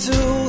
to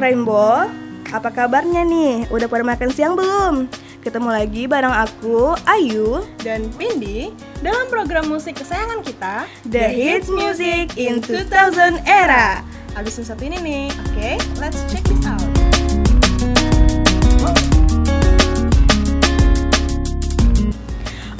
Sobat Rainbow Apa kabarnya nih? Udah pada makan siang belum? Ketemu lagi bareng aku, Ayu dan Pindi dalam program musik kesayangan kita The Hits Music in 2000 Era Abis yang satu ini nih, oke okay, let's check this out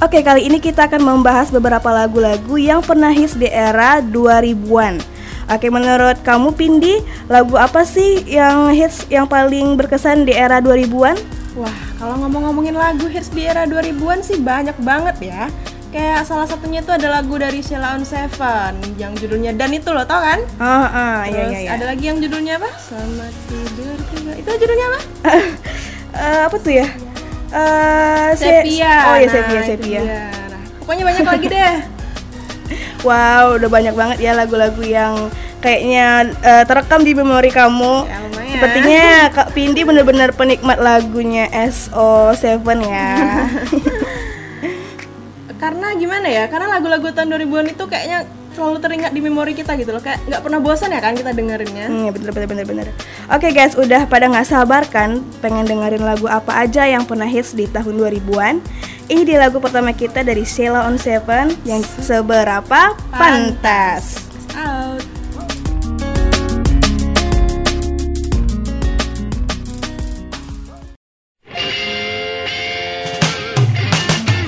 Oke, kali ini kita akan membahas beberapa lagu-lagu yang pernah hits di era 2000-an. Oke, menurut kamu Pindi, lagu apa sih yang hits yang paling berkesan di era 2000-an? Wah, kalau ngomong-ngomongin lagu hits di era 2000-an sih banyak banget ya. Kayak salah satunya itu ada lagu dari Sheila on Seven yang judulnya Dan itu loh, tau kan? Ah, ah, iya, Terus iya, iya. ada lagi yang judulnya apa? Selamat tidur. Itu judulnya apa? Eh, apa tuh ya? Se- Sepia. Oh iya, Nah, Sepia, Sepia. Nah, pokoknya banyak lagi deh. Wow, udah banyak banget ya lagu-lagu yang kayaknya eh, terekam di memori kamu. Ya, lumayan. Sepertinya Kak Pindi benar-benar penikmat lagunya SO7 ya. Karena gimana ya? Karena lagu-lagu tahun 2000-an itu kayaknya selalu teringat di memori kita gitu loh. Kayak nggak pernah bosan ya kan kita dengerinnya. Hmm, ya bener bener bener bener. Oke guys, udah pada nggak sabar kan pengen dengerin lagu apa aja yang pernah hits di tahun 2000-an? Ini dia lagu pertama kita dari Sheila on Seven yang seberapa pantas. Out.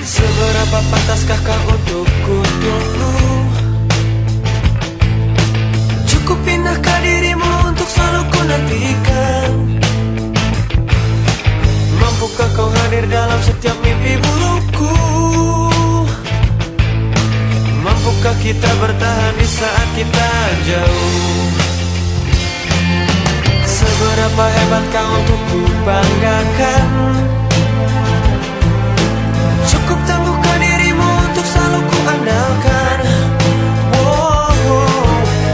Seberapa pantaskah kau untukku nantikan Mampukah kau hadir dalam setiap mimpi burukku? Mampukah kita bertahan di saat kita jauh? Seberapa hebat kau untuk ku banggakan Cukup tangguhkan dirimu untuk selalu ku andalkan wow,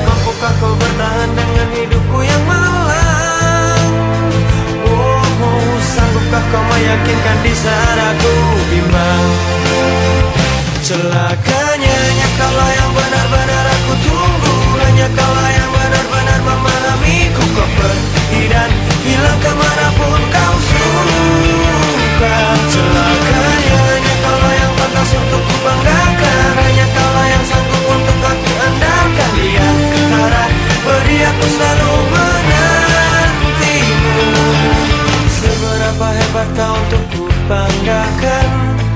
Mampukah kau bertahan dengan hidupku yang malang Sanggupkah kau meyakinkan di saat aku bimbang? Celakanya hanya kaulah yang benar-benar aku tunggu. Hanya kaulah yang benar-benar memahamiku Kau pergi dan hilang ke mana pun kau suka. Celakanya hanya kaulah yang pantas untuk ku banggakan. Hanya kaulah yang sanggup untuk aku andalkan. Dia harap beri aku selalu hebat kau untuk ku banggakan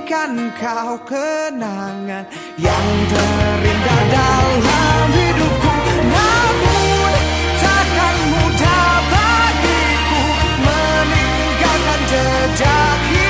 jadikan kau kenangan yang terindah dalam hidupku. Namun takkan mudah bagiku meninggalkan jejak hidupku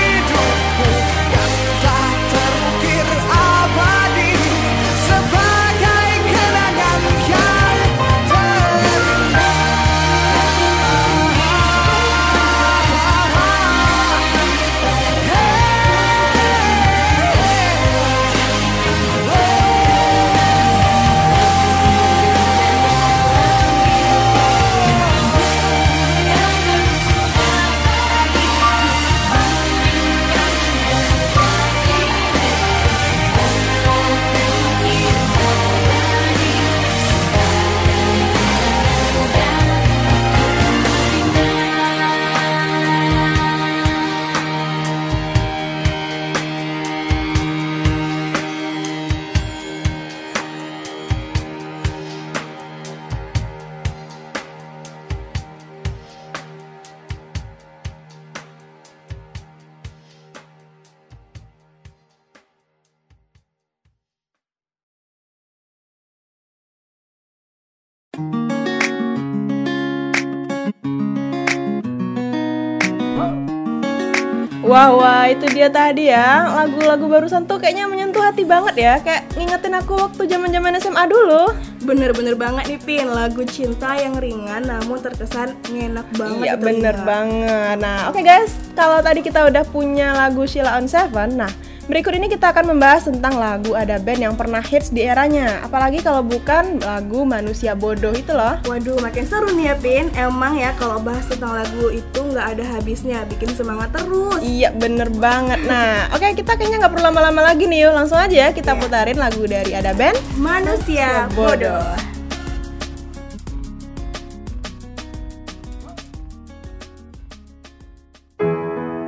Wah, wah, itu dia tadi ya. Lagu-lagu barusan tuh kayaknya menyentuh hati banget ya. Kayak ngingetin aku waktu zaman-zaman SMA dulu. Bener-bener banget nih Pin, lagu cinta yang ringan namun terkesan ngenak banget Iya di bener telinga. banget. Nah oke guys, kalau tadi kita udah punya lagu Sheila on Seven, nah berikut ini kita akan membahas tentang lagu ada band yang pernah hits di eranya. Apalagi kalau bukan lagu Manusia Bodoh itu loh. Waduh, makin seru nih ya Pin. Emang ya kalau bahas tentang lagu itu nggak ada habisnya, bikin semangat terus. Iya bener banget. Nah oke kita kayaknya nggak perlu lama-lama lagi nih yuk. Langsung aja ya kita Iya. putarin lagu dari ada band. Manusia Bodoh. bodoh.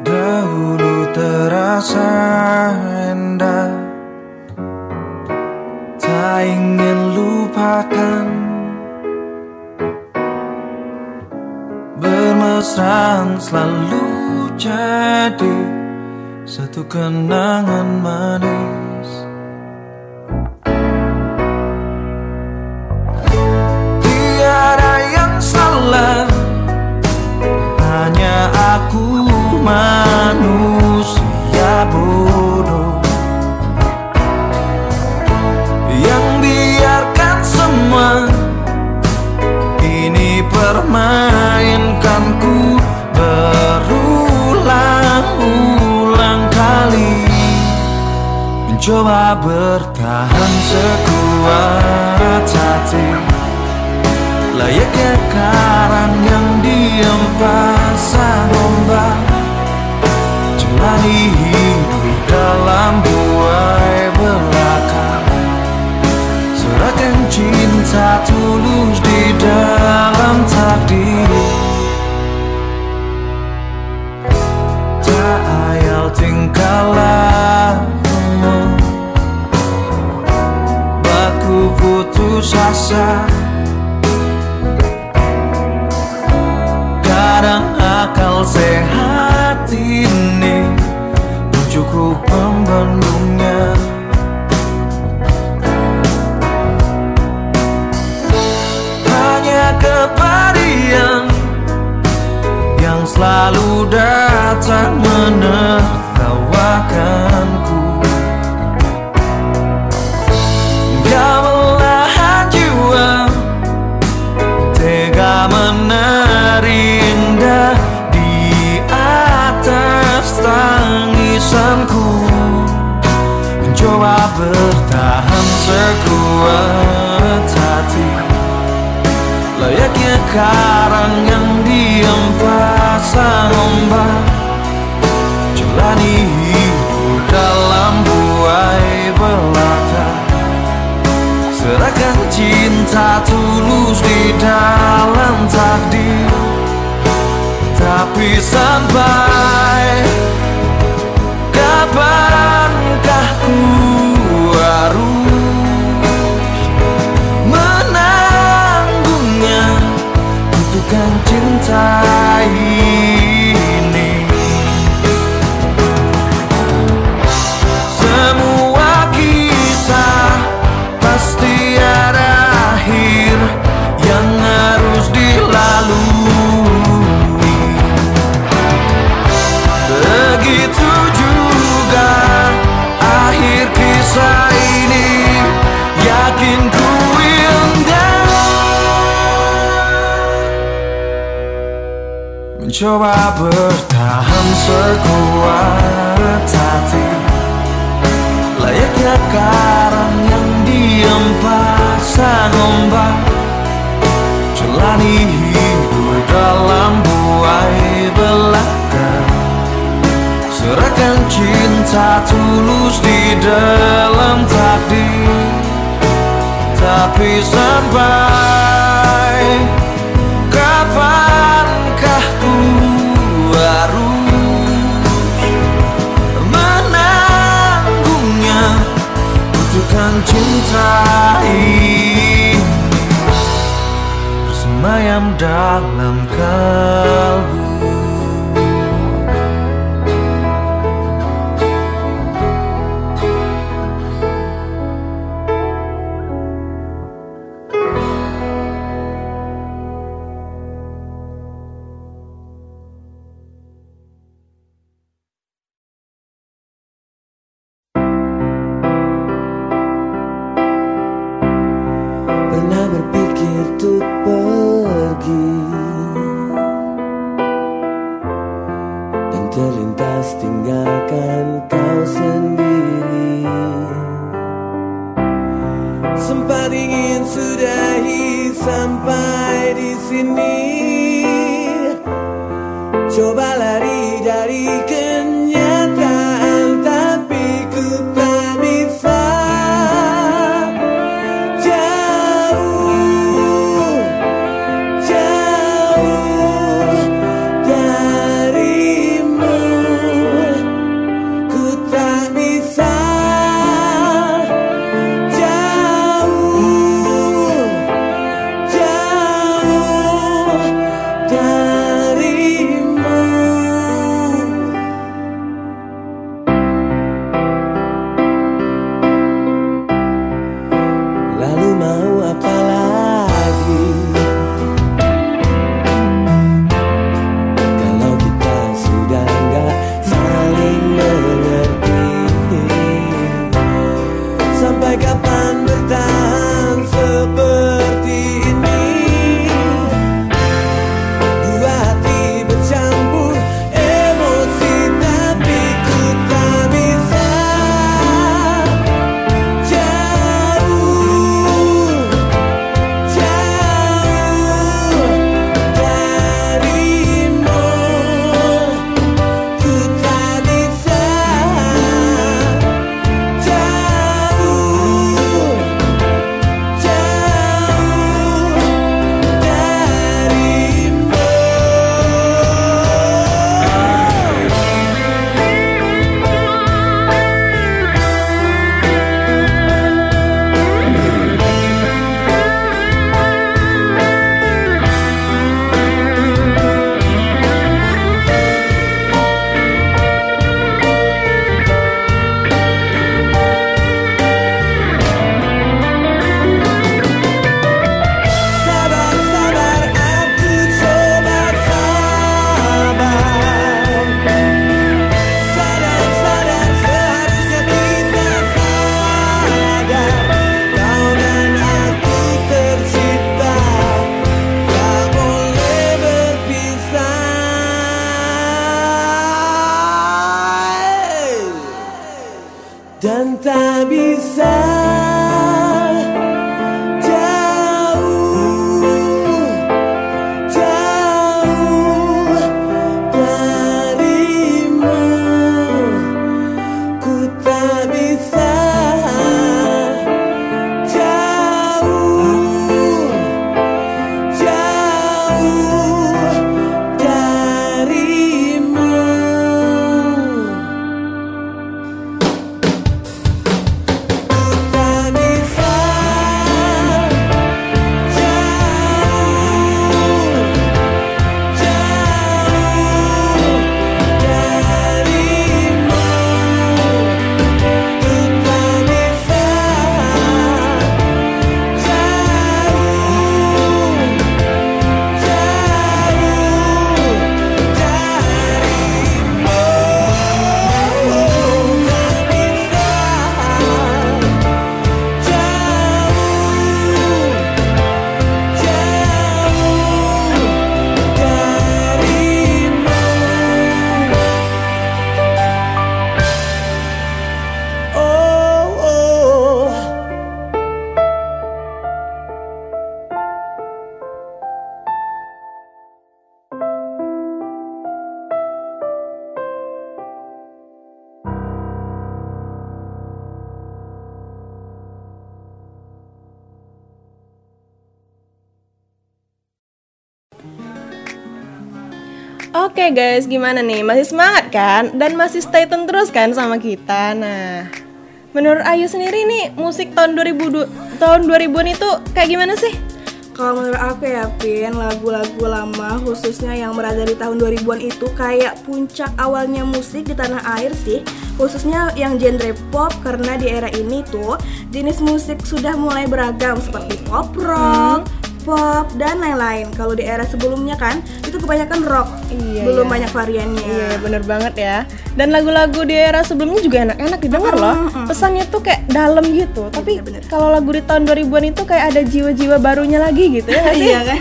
Dahulu terasa indah. Tak ingin lupakan Bermesraan selalu jadi Satu kenangan manis Mencoba bertahan sekuat hati. Layaknya karang yang diam pasang ombak Jalani hidup dalam buai belaka. Serahkan cinta tulus di dalam takdir. Tak tingkah lakumu Baku putus asa. Kadang akal sehat ini cukup membendungnya Hanya kepadian yang selalu datang menertawakanku tangisanku. Mencoba bertahan sekuat hati. Layaknya karang yang diam pasang di dalam takdir Tapi sampai Kapankah Mencoba bertahan sekuat hati. Layaknya karang yang diam pasang ombak Jalani hidup dalam buai belaka. Serahkan cinta tulus di dalam takdir. Tapi sampai Butuhkan cinta ini Bersemayam dalam kalbu tinggalkan kau sendiri. Sempat ingin sudahi sampai di sini. Coba Oke guys, gimana nih? Masih semangat kan? Dan masih stay tune terus kan sama kita? Nah, menurut Ayu sendiri nih musik tahun 2000 tahun 2000-an itu kayak gimana sih? Kalau menurut aku ya Pin, lagu-lagu lama khususnya yang berada di tahun 2000-an itu kayak puncak awalnya musik di tanah air sih Khususnya yang genre pop karena di era ini tuh jenis musik sudah mulai beragam seperti pop rock, pop, dan lain-lain. Kalau di era sebelumnya kan itu kebanyakan rock, Iya, belum iya. banyak variannya. Iya bener banget ya. Dan lagu-lagu di era sebelumnya juga enak-enak didengar loh. Pesannya tuh kayak dalam gitu. Tapi Bener-bener. kalau lagu di tahun 2000-an itu kayak ada jiwa-jiwa barunya lagi gitu ya sih? Iya kan?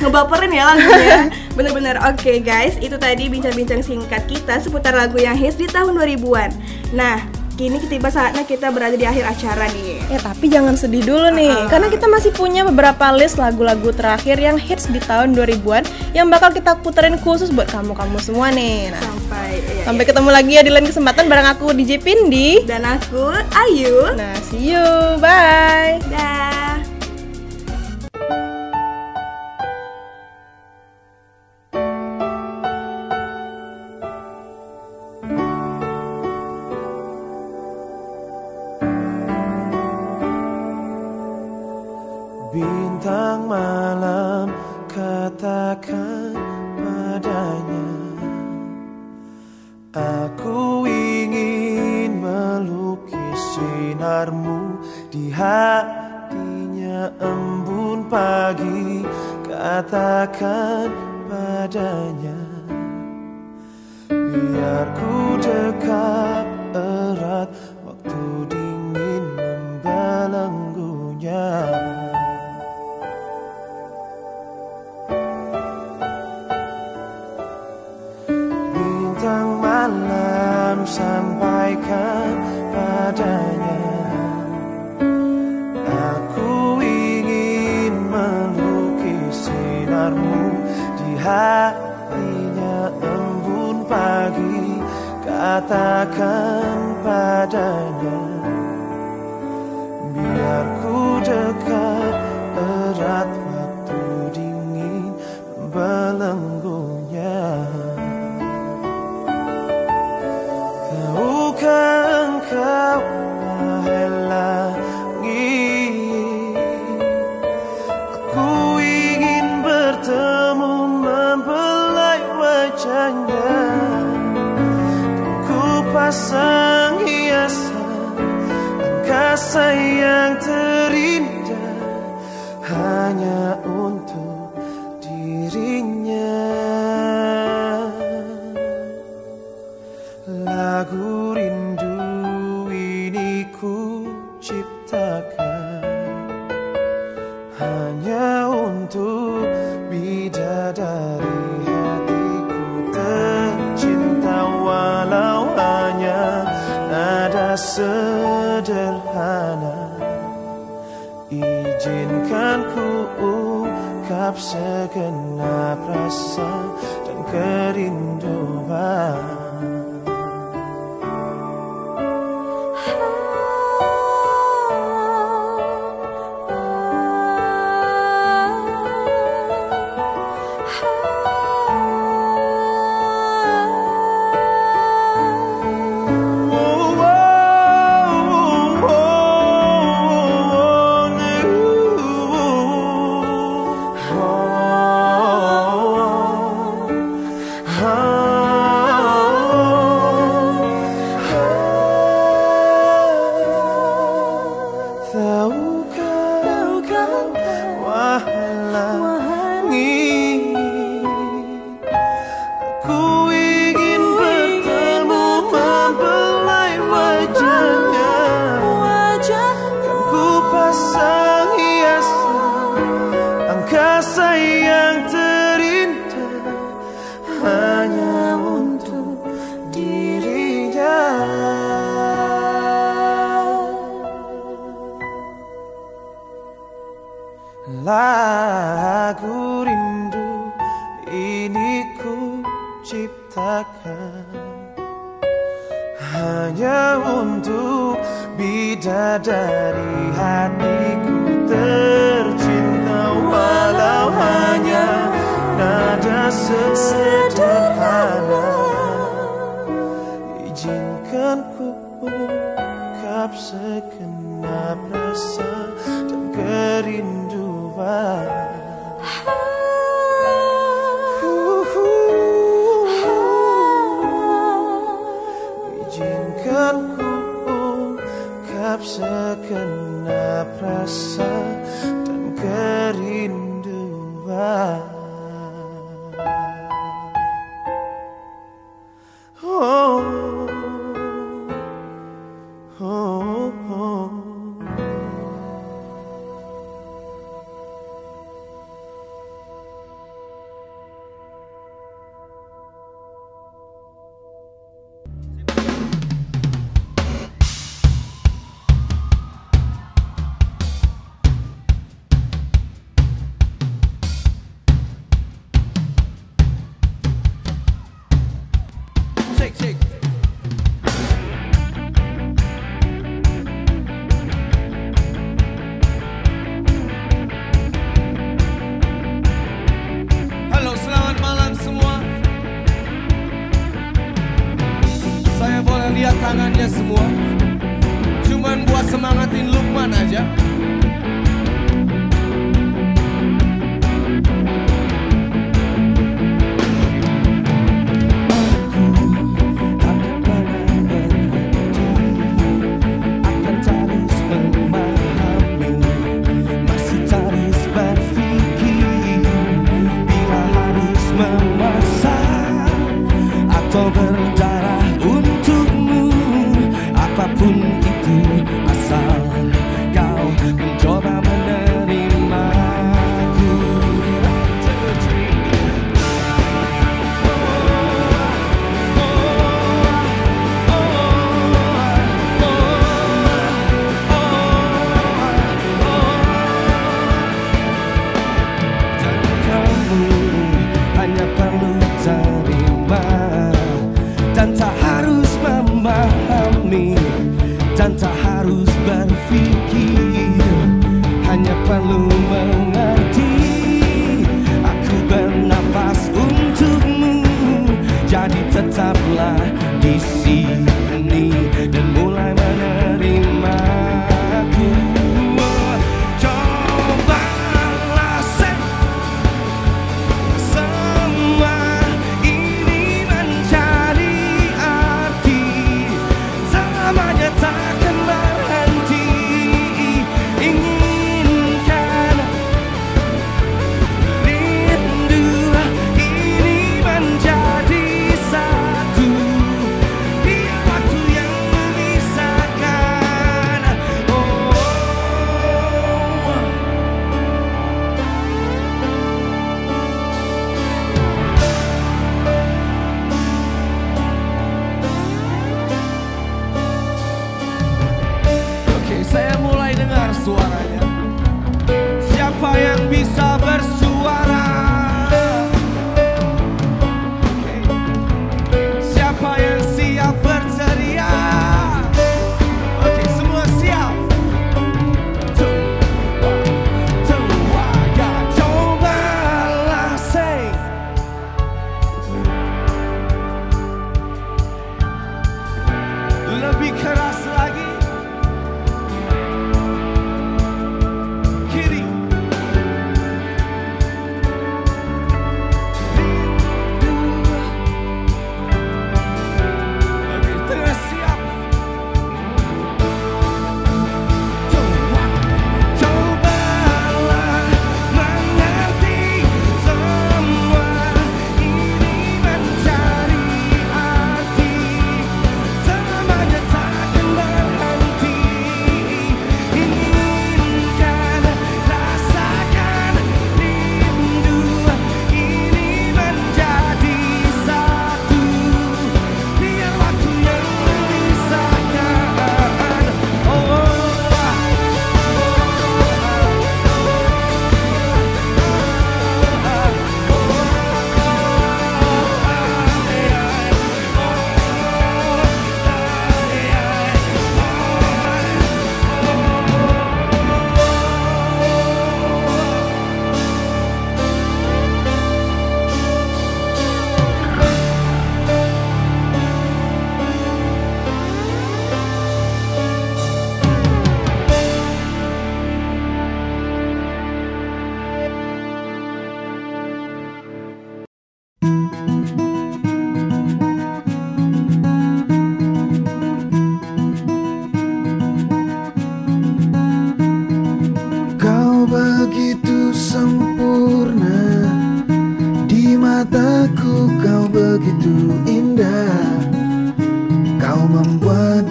Ngebaperin ya lagunya. Bener-bener. Oke guys. Itu tadi bincang-bincang singkat kita Seputar lagu yang hits di tahun 2000-an Nah Kini tiba saatnya kita berada di akhir acara nih. Ya tapi jangan sedih dulu nih Karena kita masih punya beberapa list lagu-lagu terakhir yang hits di tahun 2000-an Yang bakal kita puterin khusus buat kamu-kamu semua nih. Nah, Sampai iya, Sampai ketemu lagi ya di lain kesempatan bareng aku DJ Pindi. Dan aku Ayu. Nah see you, bye. Dah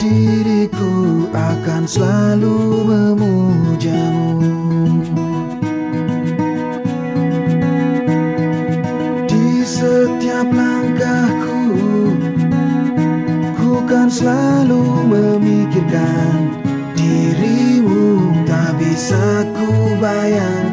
diriku akan selalu memujamu. Di setiap langkahku Ku kan selalu memikirkan dirimu Tak bisa ku bayangkan.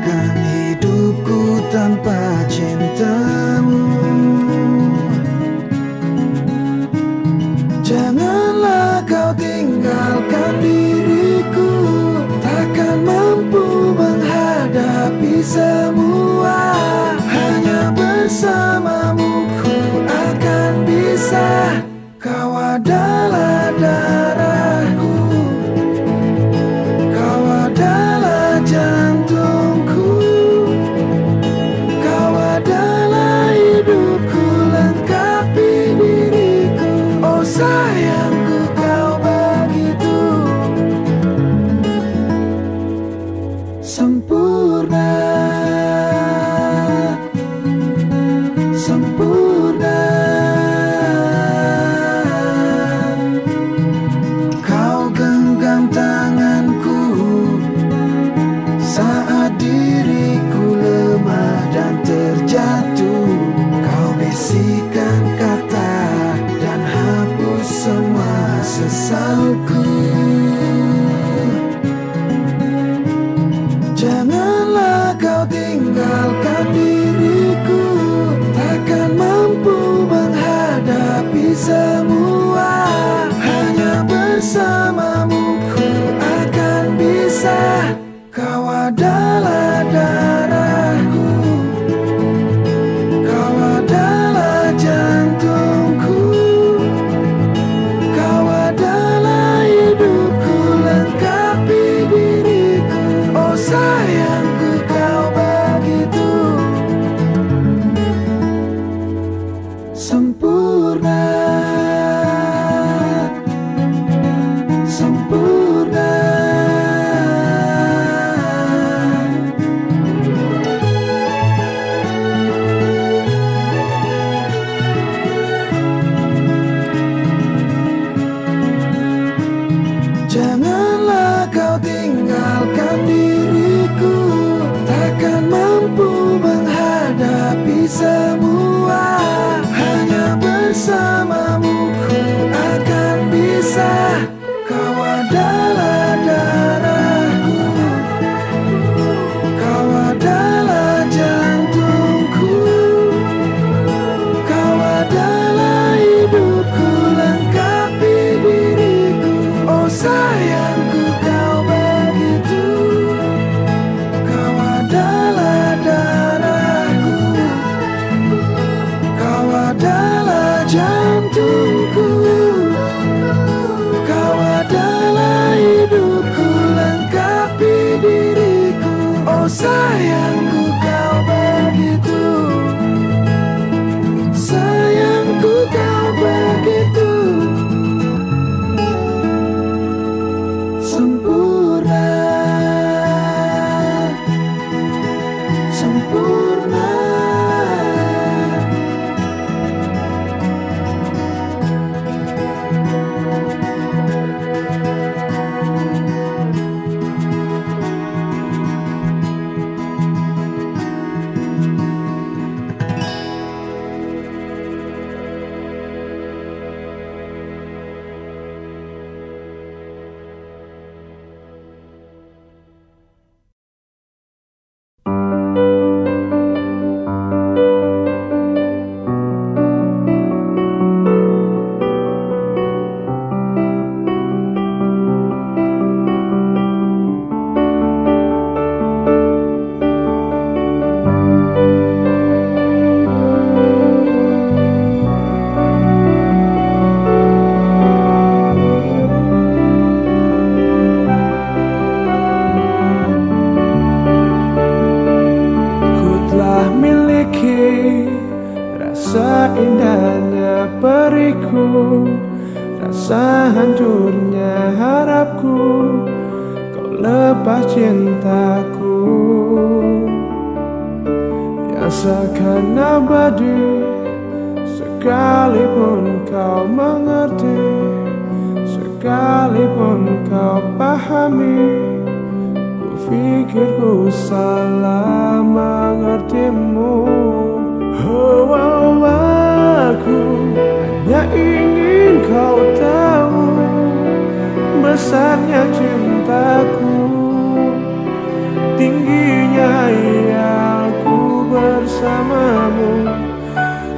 bersamamu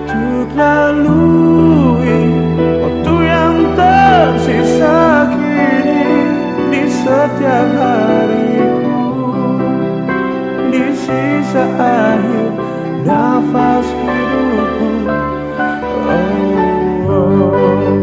Untuk lalui waktu yang tersisa kini Di setiap hariku Di sisa akhir nafas hidupku Oh, oh. oh.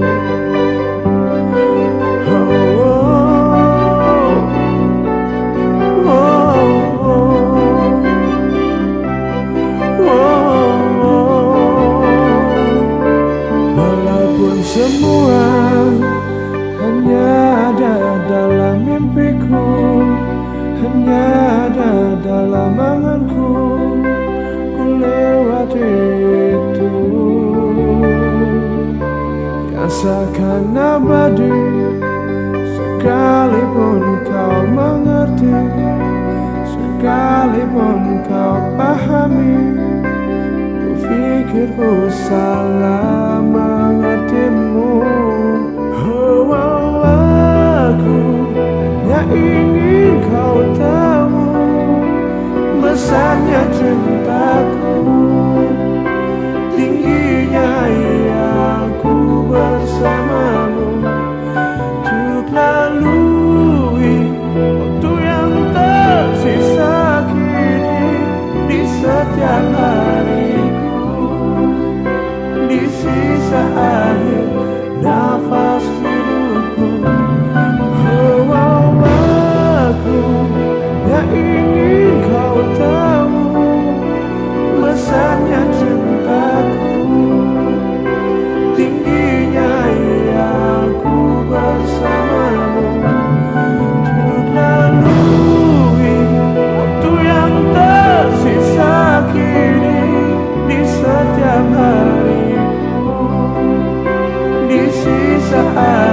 abadi Sekalipun kau mengerti Sekalipun kau pahami Ku pikir ku salah mengertimu. Oh, oh aku hanya ingin kau tahu Besarnya cintaku Tingginya aku bersama. I